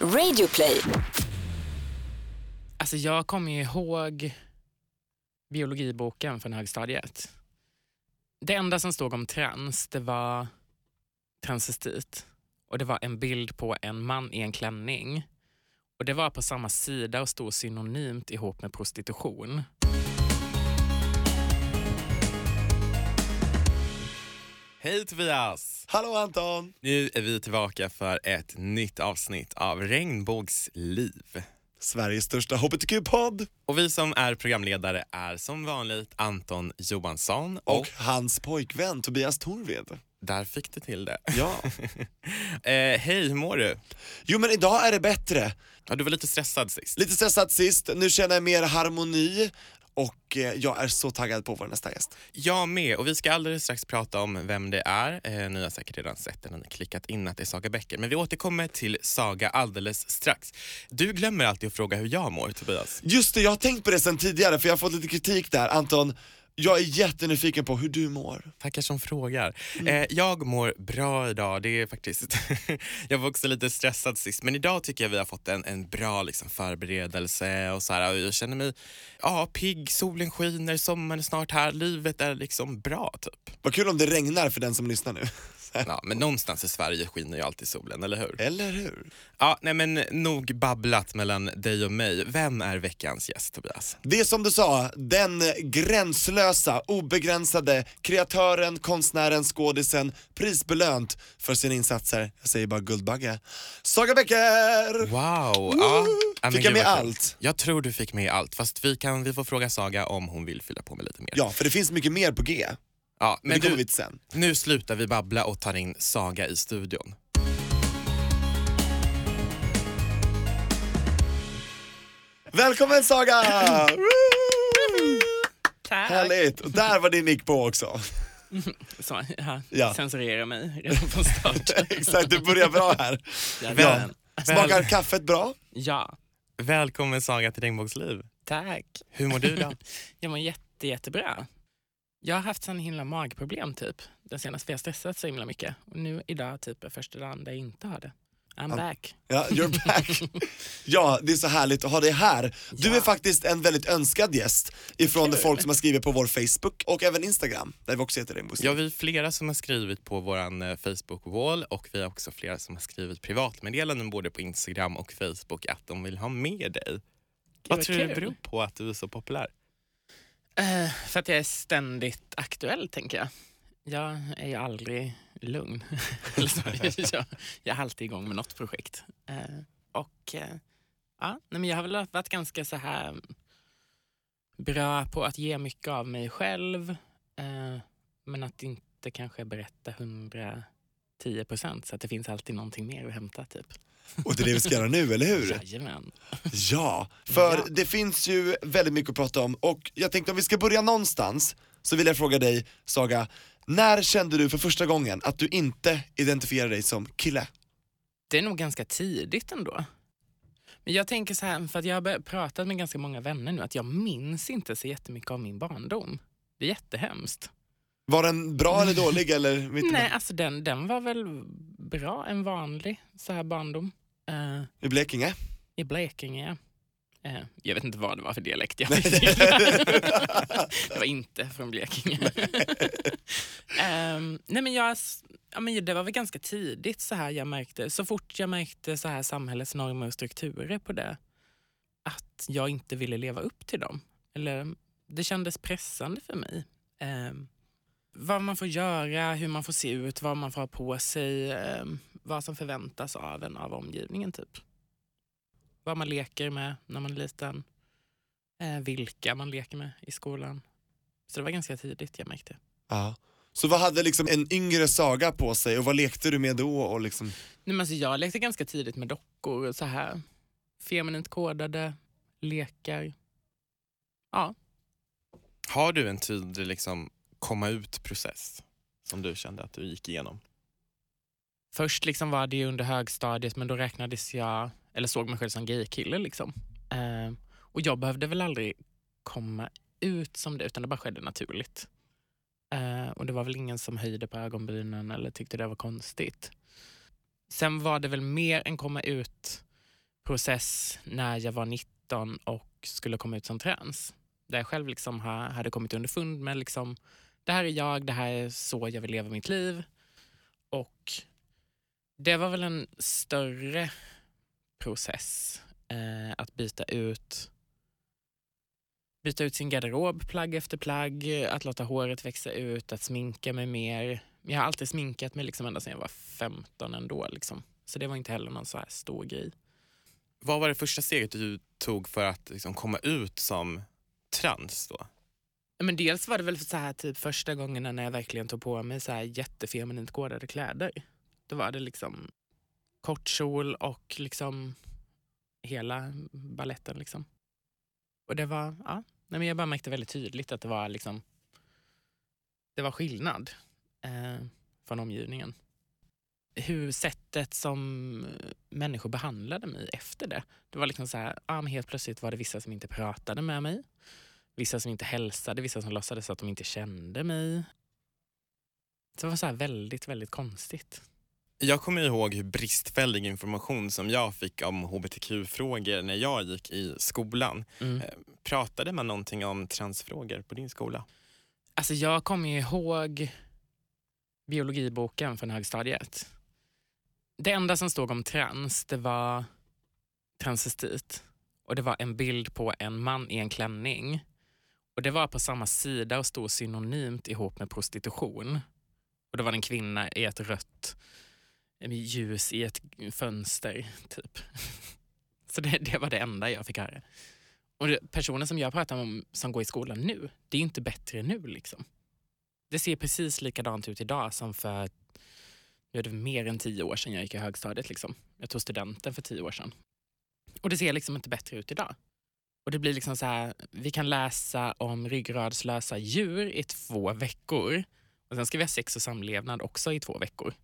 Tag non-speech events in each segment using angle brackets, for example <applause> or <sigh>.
Radioplay. Alltså jag kommer ju ihåg biologiboken från högstadiet. Det enda som stod om trans, det var transvestit. Och det var en bild på en man i en klänning. Och det var på samma sida och stod synonymt ihop med prostitution. Hej Tobias! Hallå Anton! Nu är vi tillbaka för ett nytt avsnitt av Regnbågsliv. Sveriges största hbtq-podd Och vi som är programledare är som vanligt Anton Johansson och, och hans pojkvän Tobias Torved. där fick du till det. Ja. <laughs> eh, hej, hur mår du? Jo men idag är det bättre. Ja, du var lite stressad sist. Lite stressad sist, nu känner jag mer harmoni och eh, jag är så taggad på vår nästa gäst. Jag med och vi ska alldeles strax prata om vem det är. Eh, ni har säkert redan sett den, ni har klickat in att det är Saga Bäcker. Men vi återkommer till Saga alldeles strax. Du glömmer alltid att fråga hur jag mår Tobias. Just det, jag har tänkt på det sen tidigare för jag har fått lite kritik där. Anton, jag är jättenyfiken på hur du mår. Tackar som frågar. Mm. Eh, jag mår bra idag. Det är faktiskt <laughs> jag var också lite stressad sist, men idag tycker jag vi har fått en, en bra liksom, förberedelse. och så här, och Jag känner mig ja, pigg, solen skiner, sommaren är snart här, livet är liksom bra. typ. Vad kul om det regnar för den som lyssnar nu. Ja, <laughs> men någonstans i Sverige skiner ju alltid solen, eller hur? Eller hur? Ja, nej, men nog babblat mellan dig och mig. Vem är veckans gäst, Tobias? Det är som du sa, den gränslösa, obegränsade kreatören, konstnären, skådisen, prisbelönt för sina insatser. Jag säger bara Guldbagge. Saga Bäcker! Wow! Ja. Fick jag med allt? Jag tror du fick med allt, fast vi, kan, vi får fråga Saga om hon vill fylla på med lite mer. Ja, för det finns mycket mer på G. Ja, Men men det kommer du, vi till sen. nu slutar vi babbla och tar in Saga i studion. Välkommen Saga! Tack! Härligt! Och där var din nick på också. Så, ja, Ja. Censurera mig redan från start. <laughs> Exakt, du börjar bra här. Jajamän. Smakar kaffet bra? Ja, Välkommen Saga till Regnbågsliv. tack. Hur mår du idag? <laughs> Jag mår jätte, jättebra. Jag har haft sån himla magproblem typ. Den senaste, för jag har stressat så himla mycket. Och nu idag typ är första dagen där jag inte har det. I'm Ja. back. Ja, you're back. <laughs> Ja, det är så härligt att ha dig här. Du Ja. är faktiskt en väldigt önskad gäst ifrån Kul. folk som har skrivit på vår Facebook och även Instagram, där vi också heter Regnbågsliv. Ja, vi är flera som har skrivit på vår Facebook-wall och vi har också flera som har skrivit privatmeddelanden både på Instagram och Facebook att de vill ha med dig. Vad tror du det beror på att du är så populär? Eh, för att jag är ständigt aktuell tänker jag. Jag är ju aldrig lugn. <laughs> Jag, jag är alltid igång med något projekt. Eh, och eh, ja, nej, men jag har väl varit ganska så här mm, bra på att ge mycket av mig själv. Eh, men att inte kanske berätta 110 procent så att det finns alltid någonting mer att hämta. Typ. Och det är det vi ska göra nu, eller hur? Jajamän. Ja, för Ja. det finns ju väldigt mycket att prata om och jag tänkte om vi ska börja någonstans så vill jag fråga dig Saga, när kände du för första gången att du inte identifierar dig som kille? Det är nog ganska tidigt ändå. Men jag tänker så här, för att jag har börjat prata med ganska många vänner nu, att jag minns inte så jättemycket av min barndom. Det är jättehemskt. Var den bra eller dålig eller? Nej, alltså den, den var väl bra, en vanlig så här barndom. Eh, I Blekinge? I Blekinge, ja. Eh, jag vet inte vad det var för dialekt jag fick. <laughs> <laughs> Det var inte från Blekinge. <laughs> Ehm, nej men jag, ja, men det var väl ganska tidigt så här jag märkte, så fort jag märkte så här samhällets normer och strukturer på det, att jag inte ville leva upp till dem. Eller det kändes pressande för mig. Ehm, vad man får göra, hur man får se ut, vad man får ha på sig, ehm, vad som förväntas av en av omgivningen typ vad man leker med när man är liten, eh, vilka man leker med i skolan. Så det var ganska tidigt jag märkte. Ja. Så vad hade liksom en yngre Saga på sig och vad lekte du med då? Och liksom... Nej, men alltså jag lekte ganska tidigt med dockor, och så här feminint kodade lekar. Ja, Har du en tydlig liksom, komma ut-process som du kände att du gick igenom? Först liksom var det under högstadiet men då räknades jag, eller såg mig själv som gaykille. Liksom. Eh, och jag behövde väl aldrig komma ut som det utan det bara skedde naturligt. Eh, och det var väl ingen som höjde på ögonbrynen eller tyckte det var konstigt. Sen var det väl mer en komma ut process när jag var 19 och skulle komma ut som trans. Där jag själv liksom ha, hade kommit underfund med liksom, det här är jag, det här är så jag vill leva mitt liv. Och det var väl en större process eh, att byta ut byta ut sin garderob plagg efter plagg, att låta håret växa ut, att sminka mig mer. Jag har alltid sminkat mig liksom ända sedan jag var 15 ändå. Liksom. Så det var inte heller någon så här stor grej. Vad var det första steget du tog för att liksom komma ut som trans då? Men dels var det väl så här typ första gången när jag verkligen tog på mig så här jättefeminint kodade kläder. Då var det liksom kort kjol och liksom hela balletten. Liksom. Och det var, ja, nej men jag bara märkte väldigt tydligt att det var liksom det var skillnad eh, från omgivningen. Hur sättet som eh, människor behandlade mig efter det. Det var liksom så här, ja, men helt plötsligt var det vissa som inte pratade med mig. Vissa som inte hälsade, vissa som låtsades att de inte kände mig. Så det var så här väldigt, väldigt konstigt. Jag kommer ihåg hur bristfällig information som jag fick om hbtq-frågor när jag gick i skolan. Mm. Eh, Pratade man någonting om transfrågor på din skola? Alltså jag kommer ihåg biologiboken från högstadiet. Det enda som stod om trans, det var transvestit. Och det var en bild på en man i en klänning. Och det var på samma sida och stod synonymt ihop med prostitution. Och det var en kvinna i ett rött ljus i ett fönster, typ. <laughs> Så det, det var det enda jag fick höra. Och det, personen som jag pratar om som går i skolan nu, det är ju inte bättre nu. liksom. Det ser precis likadant ut idag som för nu är det mer än tio år sedan jag gick i högstadiet. Liksom. Jag tog studenten för tio år sedan. Och det ser liksom inte bättre ut idag. Och det blir liksom så här, vi kan läsa om ryggradslösa djur i två veckor. Och sen ska vi ha sex och samlevnad också i två veckor.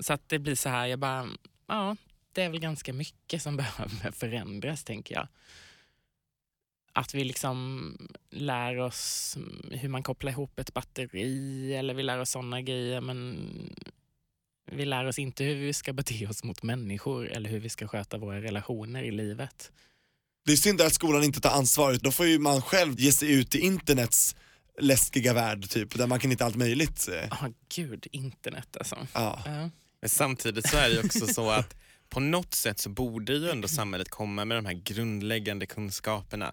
Så att det blir så här, jag bara, ja, det är väl ganska mycket som <laughs> behöver förändras tänker jag. Att vi liksom lär oss hur man kopplar ihop ett batteri eller vi lär oss sådana grejer men vi lär oss inte hur vi ska bete oss mot människor eller hur vi ska sköta våra relationer i livet. Det är synd att skolan inte tar ansvaret, då får ju man själv ge sig ut i internets läskiga värld typ, där man kan hitta allt möjligt. Ja, gud, internet alltså. Ja. Ja. Men samtidigt så är det ju också så att på något sätt så borde ju ändå samhället komma med de här grundläggande kunskaperna.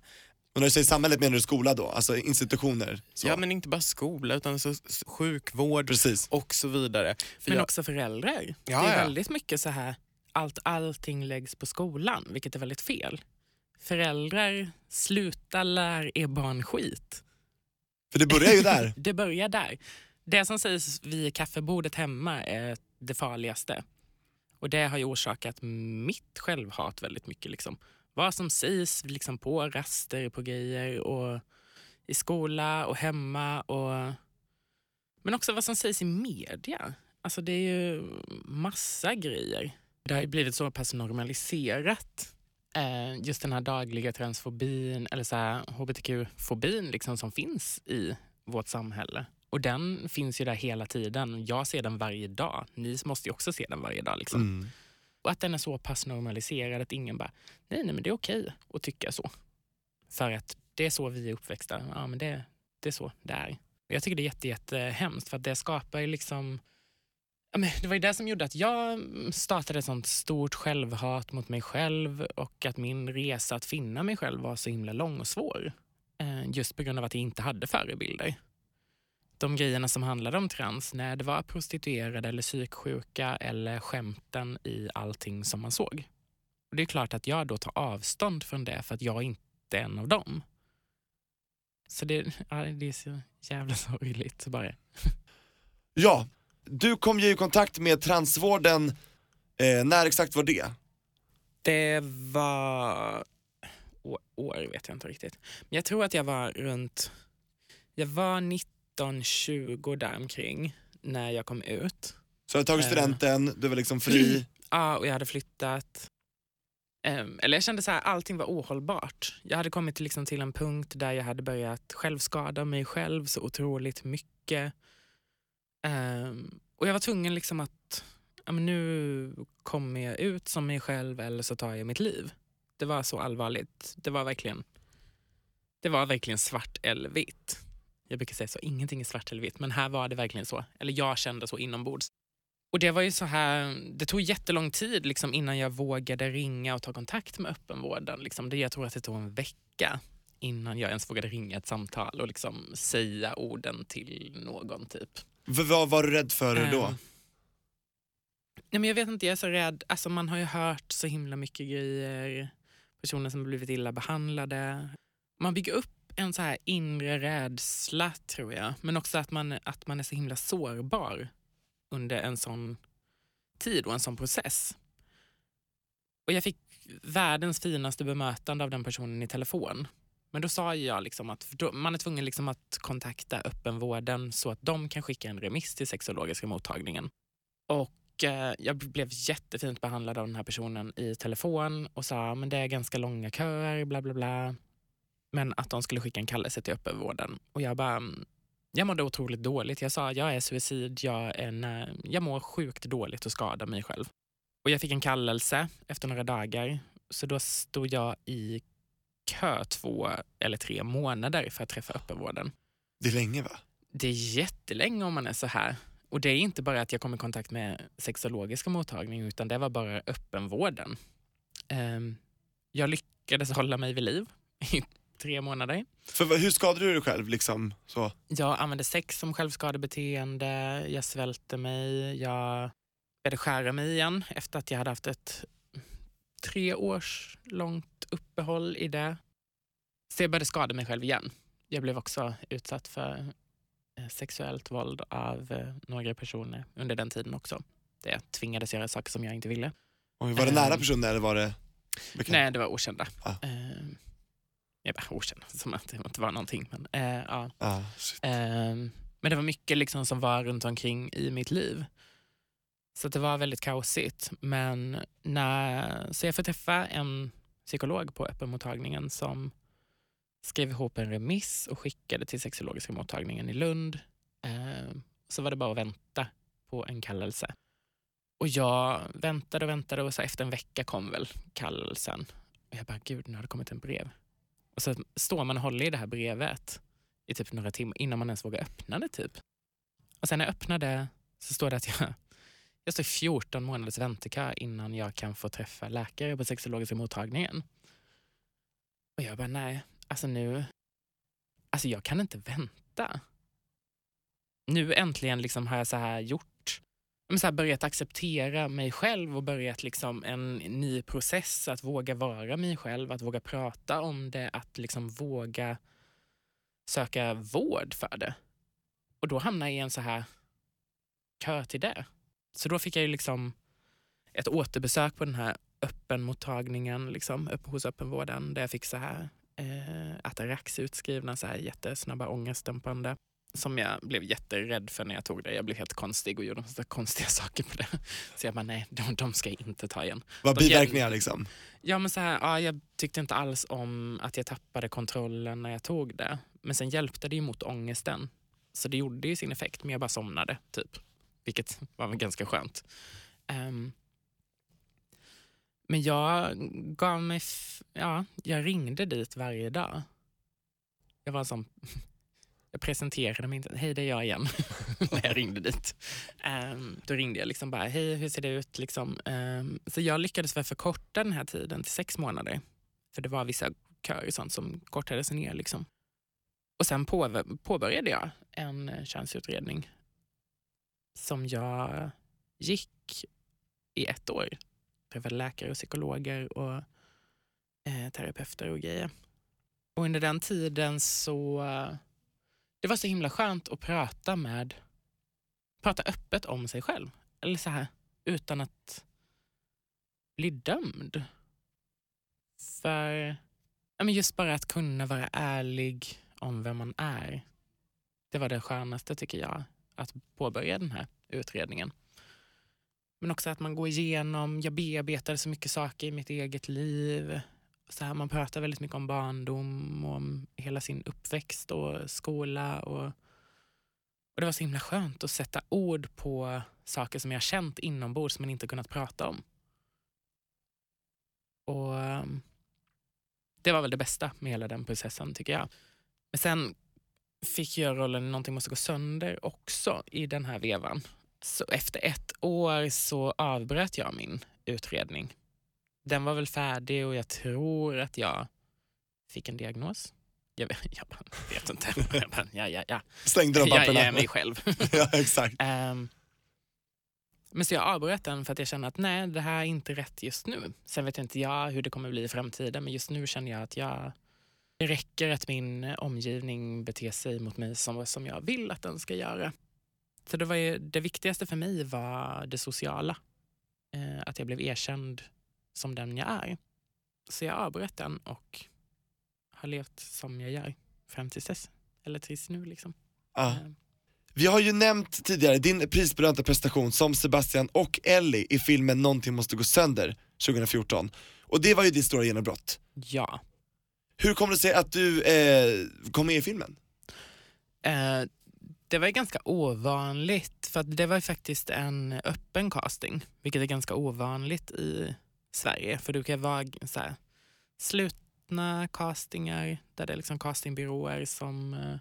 Och när du säger samhället menar du skola då? Alltså institutioner? Så. Ja men inte bara skola utan så, sjukvård Precis. och så vidare. För Men jag, också föräldrar. Ja, det är ja. väldigt mycket så här, allt, allting läggs på skolan, vilket är väldigt fel. Föräldrar, sluta lär er barn skit. För det börjar ju där. <laughs> Det börjar där. Det som sägs vid kaffebordet hemma är det farligaste. Och det har ju orsakat mitt självhat väldigt mycket. Liksom. Vad som sägs liksom på raster, på grejer och i skola och hemma. Och... Men också vad som sägs i media. Alltså det är ju massa grejer. Det har ju blivit så pass normaliserat. Eh, just den här dagliga transfobin eller så här hbtq-fobin liksom som finns i vårt samhälle. Och den finns ju där hela tiden. Jag ser den varje dag. Ni måste ju också se den varje dag. Liksom. Mm. Och att den är så pass normaliserad att ingen bara, nej, nej men det är okej att tycka så. För att det är så vi är uppväxta. Ja, men det, det är så det är. Och jag tycker det är jätte, jätte hemskt för att det skapar ju liksom det var ju det som gjorde att jag startade ett sånt stort självhat mot mig själv och att min resa att finna mig själv var så himla lång och svår. Eh, Just på grund av att jag inte hade förebilder. De grejerna som handlade om trans, när det var prostituerade eller psyksjuka eller skämten i allting som man såg. Och Det är klart att jag då tar avstånd från det för att jag inte är en av dem. Så det, ja, det är så jävla sorgligt bara. Ja, du kom ju i kontakt med transvården, eh, när exakt var det? Det var... År, år vet jag inte riktigt. Men jag tror att jag var runt... Jag var 19-20 däromkring när jag kom ut. Så du hade tagit Eh. studenten, du var liksom fri. <clears throat> Ja, och jag hade flyttat. Ehm, eller jag kände så här, allting var ohållbart. Jag hade kommit till, liksom, till en punkt där jag hade börjat självskada mig själv så otroligt mycket. Ehm, och jag var tvungen liksom att ja, men nu kommer jag ut som mig själv eller så tar jag mitt liv. Det var så allvarligt. Det var verkligen, det var verkligen svart eller vitt. Jag brukar säga så, ingenting är svart eller vitt, men här var det verkligen så. Eller jag kände så inombords. Och det var ju så här, det tog jättelång tid liksom, innan jag vågade ringa och ta kontakt med öppenvården. Liksom. Det, jag tror att det tog en vecka innan jag ens vågade ringa ett samtal och liksom säga orden till någon. typ. V- vad var du rädd för då? Ehm, nej men jag vet inte, jag är så rädd. Alltså man har ju hört så himla mycket grejer. Personer som blivit illa behandlade. Man bygger upp en så här inre rädsla tror jag. Men också att man, att man är så himla sårbar under en sån tid och en sån process. Och jag fick världens finaste bemötande av den personen i telefon. Men då sa jag liksom att då, man är tvungen liksom att kontakta öppenvården så att de kan skicka en remiss till sexologiska mottagningen. Och eh, jag blev jättefint behandlad av den här personen i telefon och sa men det är ganska långa köer, bla bla bla. Men att de skulle skicka en kallelse till öppenvården. Och jag bara, mm, jag mådde otroligt dåligt. Jag sa jag är suicid, jag, är nä- jag mår sjukt dåligt och skadar mig själv. Och jag fick en kallelse efter några dagar. Så då stod jag i kö två eller tre månader för att träffa öppenvården. Det är länge va? Det är jättelänge om man är så här. Och det är inte bara att jag kom i kontakt med sexologiska mottagningen utan det var bara öppenvården. Ehm, jag lyckades hålla mig vid liv i tre månader. För hur skadade du dig själv liksom? Så. Jag använde sex som självskadebeteende, jag svälte mig, jag började skära mig igen efter att jag hade haft ett tre års långt uppehåll i det. Så jag började skada mig själv igen. Jag blev också utsatt för eh, sexuellt våld av eh, några personer under den tiden också. Där jag tvingades göra saker som jag inte ville. Oj, var det Ehm. nära personer eller var det bekant? Nej, det var okända. Ah. Eh, jag bara okända, som att det inte var någonting. Men, eh, ja. Ah. Ehm, men det var mycket liksom som var runt omkring i mitt liv. Så det var väldigt kaosigt. Men när, så jag får träffa en psykolog på öppenmottagningen som skrev ihop en remiss och skickade till sexologiska mottagningen i Lund. Ehm, så var det bara att vänta på en kallelse. Och jag väntade och väntade och så efter en vecka kom väl kallelsen. Och jag bara, gud nu har det kommit en brev. Och så står man och håller i det här brevet i typ några timmar innan man ens vågar öppna det. typ. Och sen när jag öppnade så står det att jag, jag står i 14 månaders väntekö innan jag kan få träffa läkare på sexologiska mottagningen. Och jag bara, nej, alltså nu, alltså jag kan inte vänta. Nu äntligen liksom har jag så här gjort, men så här börjat acceptera mig själv och börjat liksom en ny process att våga vara mig själv, att våga prata om det, att liksom våga söka vård för det. Och då hamnade jag i en så här kö till det. Så då fick jag ju liksom ett återbesök på den här öppenmottagningen liksom, upp hos öppenvården där jag fick så här eh, Atarax utskrivna, så här jättesnabba ångestdämpande som jag blev jätterädd för när jag tog det. Jag blev helt konstig och gjorde massa <laughs> konstiga saker på det. Så jag bara, nej, de, de ska jag inte ta igen. Var de biverkningar liksom? Ja, men så här, ja, jag tyckte inte alls om att jag tappade kontrollen när jag tog det. Men sen hjälpte det ju mot ångesten. Så det gjorde ju sin effekt, men jag bara somnade. typ. Vilket var ganska skönt. Ehm, men jag gav mig... Ja, jag ringde dit varje dag. Jag var en sån... Jag presenterade mig inte. Hej, det är jag igen. <laughs> när jag ringde dit. Ehm, då ringde jag liksom bara, hej, hur ser det ut? Liksom. Ehm, så jag lyckades väl förkorta den här tiden till sex månader. För det var vissa köer och sånt som kortades ner. Liksom. Och sen på, påbörjade jag en eh, könsutredning som jag gick i ett år. Träffade läkare och psykologer och eh, terapeuter och grejer. Och under den tiden så... Det var så himla skönt att prata med... Prata öppet om sig själv. Eller så här, utan att bli dömd. För ja, men just bara att kunna vara ärlig om vem man är. Det var det skönaste tycker jag, att påbörja den här utredningen. Men också att man går igenom, jag bearbetade så mycket saker i mitt eget liv. Så här, man pratar väldigt mycket om barndom och om hela sin uppväxt och skola. Och, och det var så himla skönt att sätta ord på saker som jag känt inombords men inte kunnat prata om. Och ehm, Det var väl det bästa med hela den processen tycker jag. Men sen fick jag rollen i Någonting måste gå sönder också i den här vevan. Så efter ett år så avbröt jag min utredning. Den var väl färdig och jag tror att jag fick en diagnos. Jag vet, <laughs> jag vet inte. <laughs> Jag bara, ja, ja, ja. Slängde de Jag, papperna? jag är mig själv. <laughs> ja, exakt. Ehm, men så jag avbröt den för att jag känner att nej, det här är inte rätt just nu. Sen vet inte jag hur det kommer bli i framtiden, men just nu känner jag att jag, det räcker att min omgivning beter sig mot mig som, som jag vill att den ska göra. Så det, var ju, det viktigaste för mig var det sociala. Eh, att jag blev erkänd som den jag är. Så jag avbröt den och har levt som jag gör fram tills dess. Eller tills nu liksom. Ehm, Vi har ju nämnt tidigare din prisbelönta prestation som Sebastian och Ellie i filmen Någonting måste gå sönder 2014. Och det var ju ditt stora genombrott. ja. Hur kommer det sig att du eh, kom med i filmen? Eh, det var ju ganska ovanligt, för att det var ju faktiskt en öppen casting, vilket är ganska ovanligt i Sverige. För det kan vara så här, slutna castingar där det är liksom castingbyråer som eh,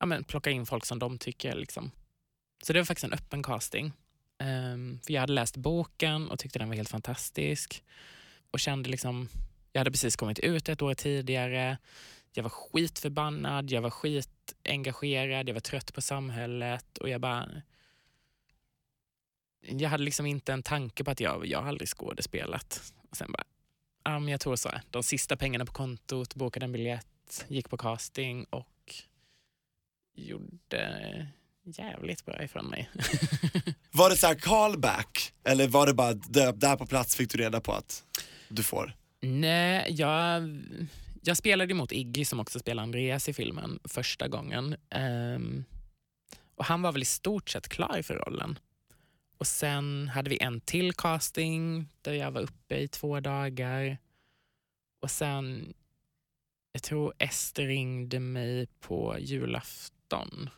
ja, men, plockar in folk som de tycker. Liksom. Så det var faktiskt en öppen casting. Um, för jag hade läst boken och tyckte den var helt fantastisk. Och kände liksom, jag hade precis kommit ut ett år tidigare. Jag var skitförbannad, jag var skitengagerad, jag var trött på samhället och jag bara... Jag hade liksom inte en tanke på att jag, jag aldrig skådespelat. Och sen bara, ja men jag tror så. De sista pengarna på kontot, bokade en biljett, gick på casting och gjorde jävligt bra ifrån mig. <laughs> Var det så här callback? Eller var det bara där, på plats fick du reda på att du får? Nej, jag, jag spelade mot Iggy som också spelar Andreas i filmen första gången. Ehm, och Han var väl i stort sett klar för rollen. Och Sen hade vi en till casting där jag var uppe i två dagar. Och sen, jag tror Ester ringde mig på julafton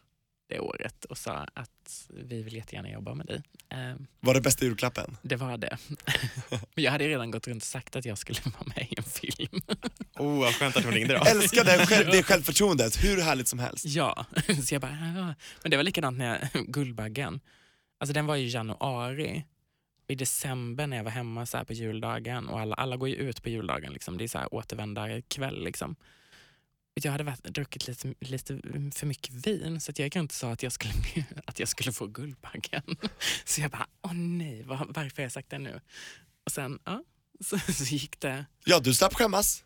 det året och sa att vi vill jättegärna jobba med dig. Ehm, Var det bästa julklappen? det var det. <laughs> Jag hade redan gått runt och sagt att jag skulle <laughs> vara med i en film. <laughs> Oh, vad skönt att hon ringde då. Älskar det, själv, det självförtroendet, hur härligt som helst. Ja, så jag bara, ja. Men det var likadant när jag, Guldbaggen. Alltså den var ju i januari. I december när jag var hemma så på juldagen och alla, alla går ju ut på juldagen. Liksom. Det är så här återvändarkväll. Liksom. Jag hade varit, druckit lite, lite för mycket vin så att jag och sa att jag skulle, <laughs> att jag skulle få Guldbaggen. <laughs> Så jag bara, åh nej, var, varför har jag sagt det nu? Och sen, ja, <laughs> så, så gick det. Ja, du slapp skämmas.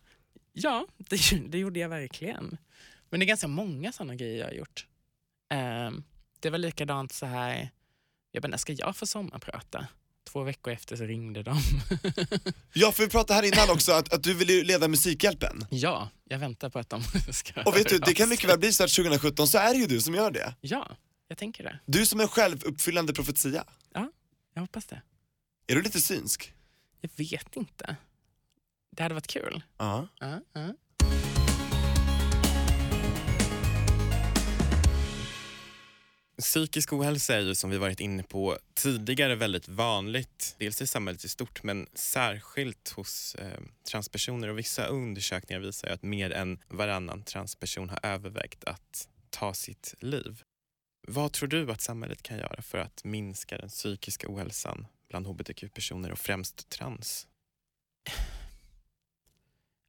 Ja, det, det gjorde jag verkligen. Men det är ganska många sådana grejer jag har gjort. Ehm, det var likadant så här, jag bara, när ska jag få sommarprata? Två veckor efter så ringde de. <laughs> Ja, för vi pratade här innan också att, att du vill ju leda Musikhjälpen. ja, jag väntar på att de <laughs> ska Och vet du, det kan mycket väl bli så att 2017 så är det ju du som gör det. Ja, jag tänker det. Du som en självuppfyllande profetia. Jag hoppas det. Är du lite synsk? Jag vet inte. Det hade varit kul. Ja. Ja, ja. Psykisk ohälsa är ju som vi varit inne på tidigare väldigt vanligt, dels i samhället i stort men särskilt hos eh, transpersoner och vissa undersökningar visar ju att mer än varannan transperson har övervägt att ta sitt liv. Vad tror du att samhället kan göra för att minska den psykiska ohälsan bland hbtq-personer och främst trans?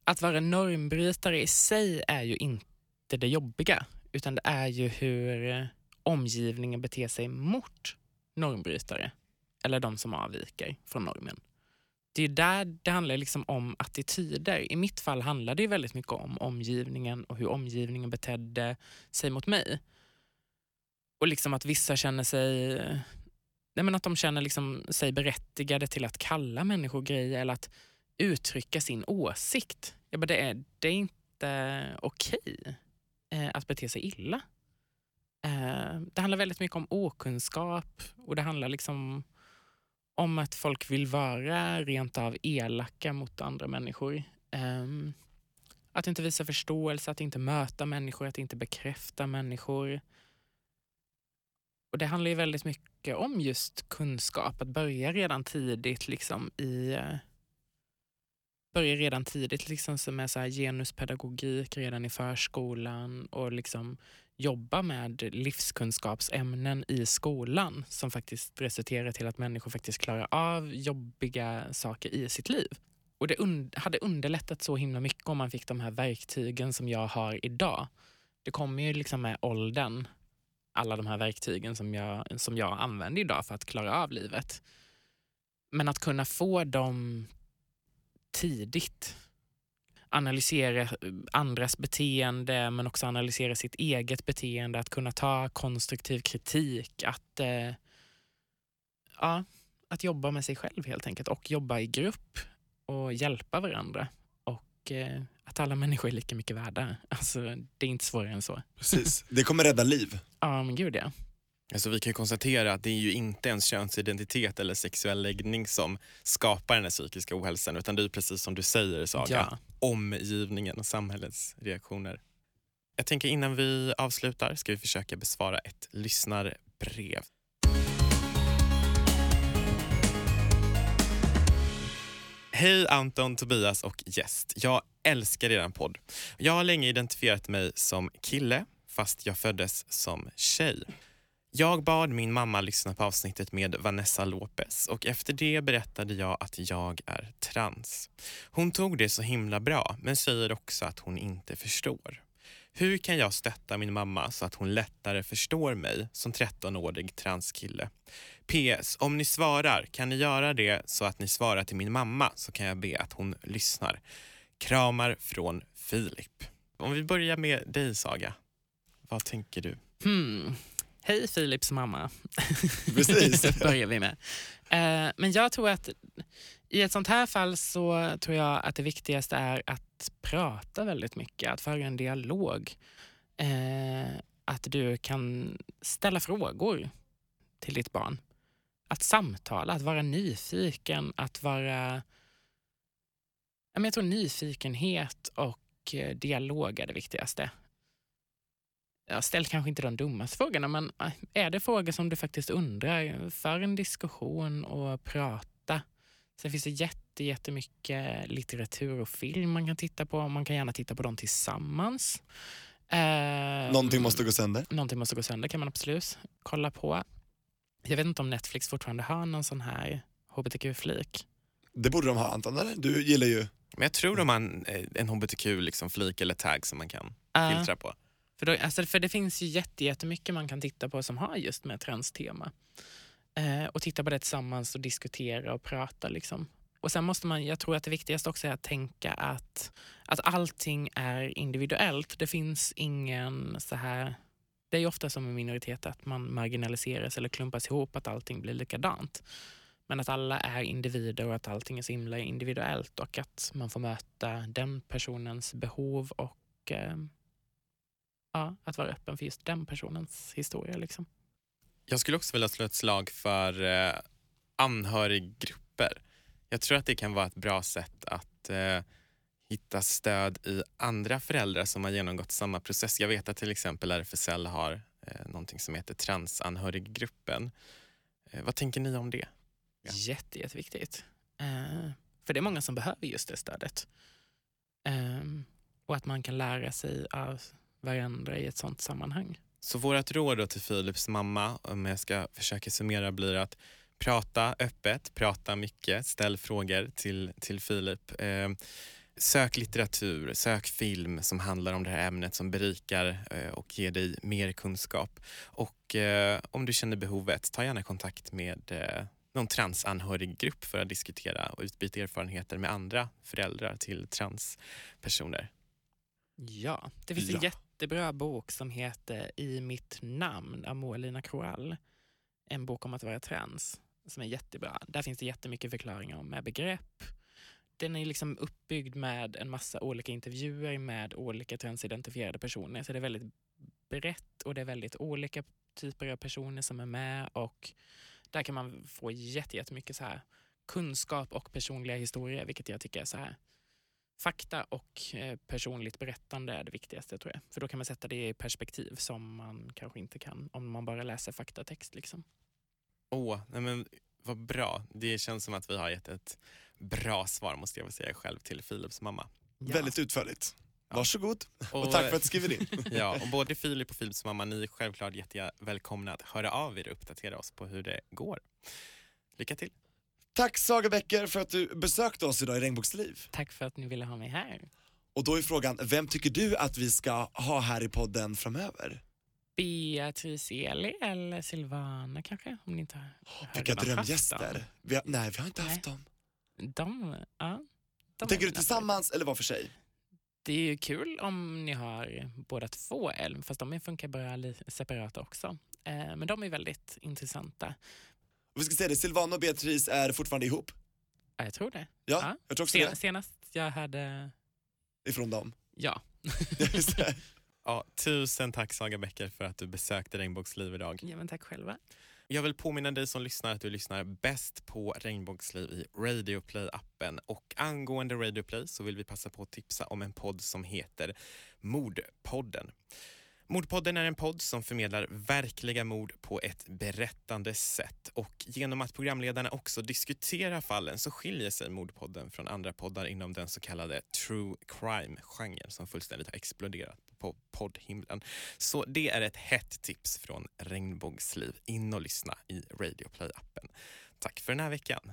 Att vara normbrytare i sig är ju inte det jobbiga, utan det är ju hur eh, omgivningen beter sig mot normbrytare, eller de som avviker från normen. Det är där det handlar liksom om attityder. I mitt fall handlar det väldigt mycket om omgivningen och hur omgivningen betedde sig mot mig. Och liksom att vissa känner sig nej men att de känner liksom sig berättigade till att kalla människor grejer eller att uttrycka sin åsikt. Jag bara, det, är, det är inte okej eh, att bete sig illa. Eh, det handlar väldigt mycket om okunskap och det handlar liksom om att folk vill vara rent av elaka mot andra människor. Eh, att inte visa förståelse, att inte möta människor, att inte bekräfta människor. Och det handlar ju väldigt mycket om just kunskap, att börja redan tidigt liksom i börja redan tidigt liksom med så här genuspedagogik redan i förskolan och liksom jobba med livskunskapsämnen i skolan som faktiskt resulterar till att människor faktiskt klarar av jobbiga saker i sitt liv. Och det und hade underlättat så himla mycket om man fick de här verktygen som jag har idag. Det kommer ju liksom med åldern, alla de här verktygen som jag, som jag använder idag för att klara av livet. Men att kunna få dem tidigt analysera andras beteende men också analysera sitt eget beteende, att kunna ta konstruktiv kritik, att, eh, ja, att jobba med sig själv helt enkelt och jobba i grupp och hjälpa varandra. Och eh, att alla människor är lika mycket värda. Alltså, det är inte svårare än så. Precis, det kommer rädda liv. Ja, men gud ja. Alltså vi kan konstatera att det är ju inte ens könsidentitet eller sexuell läggning som skapar den här psykiska ohälsan utan det är precis som du säger Saga, Ja. omgivningen och samhällets reaktioner. Jag tänker innan vi avslutar ska vi försöka besvara ett lyssnarbrev. Hej Anton, Tobias och gäst. Jag älskar er podd. Jag har länge identifierat mig som kille fast jag föddes som tjej. Jag bad min mamma lyssna på avsnittet med Vanessa Lopez och efter det berättade jag att jag är trans. Hon tog det så himla bra men säger också att hon inte förstår. Hur kan jag stötta min mamma så att hon lättare förstår mig som 13-årig transkille? PS. Om ni svarar, kan ni göra det så att ni svarar till min mamma så kan jag be att hon lyssnar. Kramar från Filip. Om vi börjar med dig Saga. Vad tänker du? Hmm. Hej Philips mamma. <laughs> Precis. börjar vi med. Eh, men jag tror att i ett sånt här fall så tror jag att det viktigaste är att prata väldigt mycket, att föra en dialog. Eh, att du kan ställa frågor till ditt barn. Att samtala, att vara nyfiken, att vara... Jag tror nyfikenhet och eh, dialog är det viktigaste. Jag ställ kanske inte de dummaste frågorna, men äh, är det frågor som du faktiskt undrar, för en diskussion och prata. Sen finns det jätte, jättemycket litteratur och film man kan titta på. Man kan gärna titta på dem tillsammans. Eh, Någonting måste gå sönder. Någonting måste gå sönder kan man absolut kolla på. Jag vet inte om Netflix fortfarande har någon sån här hbtq-flik. Det borde de ha Anton, eller? Du gillar ju... Men jag tror de har en, eh, en hbtq-flik liksom, eller tag som man kan Uh, filtra på. För, då, alltså, för det finns ju jätte, jättemycket man kan titta på som har just med transtema. Eh, och titta på det tillsammans och diskutera och prata. Liksom. Och sen måste man, jag tror att det viktigaste också är att tänka att, att allting är individuellt. Det finns ingen så här... Det är ju ofta som en minoritet att man marginaliseras eller klumpas ihop, att allting blir likadant. Men att alla är individer och att allting är så himla individuellt och att man får möta den personens behov och eh, ja, att vara öppen för just den personens historia. Liksom. Jag skulle också vilja slå ett slag för eh, anhöriggrupper. Jag tror att det kan vara ett bra sätt att eh, hitta stöd i andra föräldrar som har genomgått samma process. Jag vet att till exempel RFSL har eh, någonting som heter Transanhöriggruppen. Eh, vad tänker ni om det? Ja. Jätte, jätteviktigt. Eh, för det är många som behöver just det stödet. Eh, och att man kan lära sig av varandra i ett sånt sammanhang. Så vårt råd då till Philips mamma, om jag ska försöka summera, blir att prata öppet, prata mycket, ställ frågor till, till Filip. Eh, sök litteratur, sök film som handlar om det här ämnet som berikar eh, och ger dig mer kunskap. Och eh, om du känner behovet, ta gärna kontakt med eh, någon transanhöriggrupp för att diskutera och utbyta erfarenheter med andra föräldrar till transpersoner. Ja, det finns Ja. en jättebra bok som heter I mitt namn av Moa-Lina Kroall. En bok om att vara trans som är jättebra. Där finns det jättemycket förklaringar om med begrepp. Den är liksom uppbyggd med en massa olika intervjuer med olika transidentifierade personer. Så det är väldigt brett och det är väldigt olika typer av personer som är med och där kan man få jättemycket så här kunskap och personliga historier vilket jag tycker är så här Fakta och eh, personligt berättande är det viktigaste tror jag. För då kan man sätta det i perspektiv som man kanske inte kan om man bara läser faktatext. Liksom. Åh, nej men vad bra. Det känns som att vi har gett ett bra svar måste jag väl säga själv till Philips mamma. Ja. Väldigt utförligt. Ja. Varsågod och tack för att du skriver in. <laughs> Ja, och både Filip och Philips mamma, ni är självklart jättevälkomna att höra av er och uppdatera oss på hur det går. Lycka till. Tack Saga Bäcker för att du besökte oss idag i Regnbågsliv. Tack för att ni ville ha mig här. Och då är frågan, vem tycker du att vi ska ha här i podden framöver? Beatrice Eli eller Silvana kanske? Om ni inte har hörde Vilka haft drömgäster. Vi har, nej, vi har inte haft Nej. dem. De, ja, de Tänker du tillsammans eller var för sig? Det är ju kul om ni har båda två älm, fast de funkar bara li- separat också. Eh, men de är väldigt intressanta. Och vi ska säga det, Silvana och Beatrice är fortfarande ihop. Ja, jag tror det. Ja, Ja. jag tror också Sen, det. senast jag hade... Ifrån dem. Ja. Ja, <laughs> tusen tack Saga Bäcker för att du besökte Regnbågsliv idag. ja, men tack själva. Jag vill påminna dig som lyssnar att du lyssnar bäst på Regnbågsliv i Radio Play-appen. Och angående Radio Play så vill vi passa på att tipsa om en podd som heter Mordpodden. Mordpodden är en podd som förmedlar verkliga mord på ett berättande sätt. Och genom att programledarna också diskuterar fallen så skiljer sig Mordpodden från andra poddar inom den så kallade true crime-genren som fullständigt har exploderat på poddhimlen. Så det är ett hett tips från Regnbågsliv. In och lyssna i Radio Play-appen. Tack för den här veckan.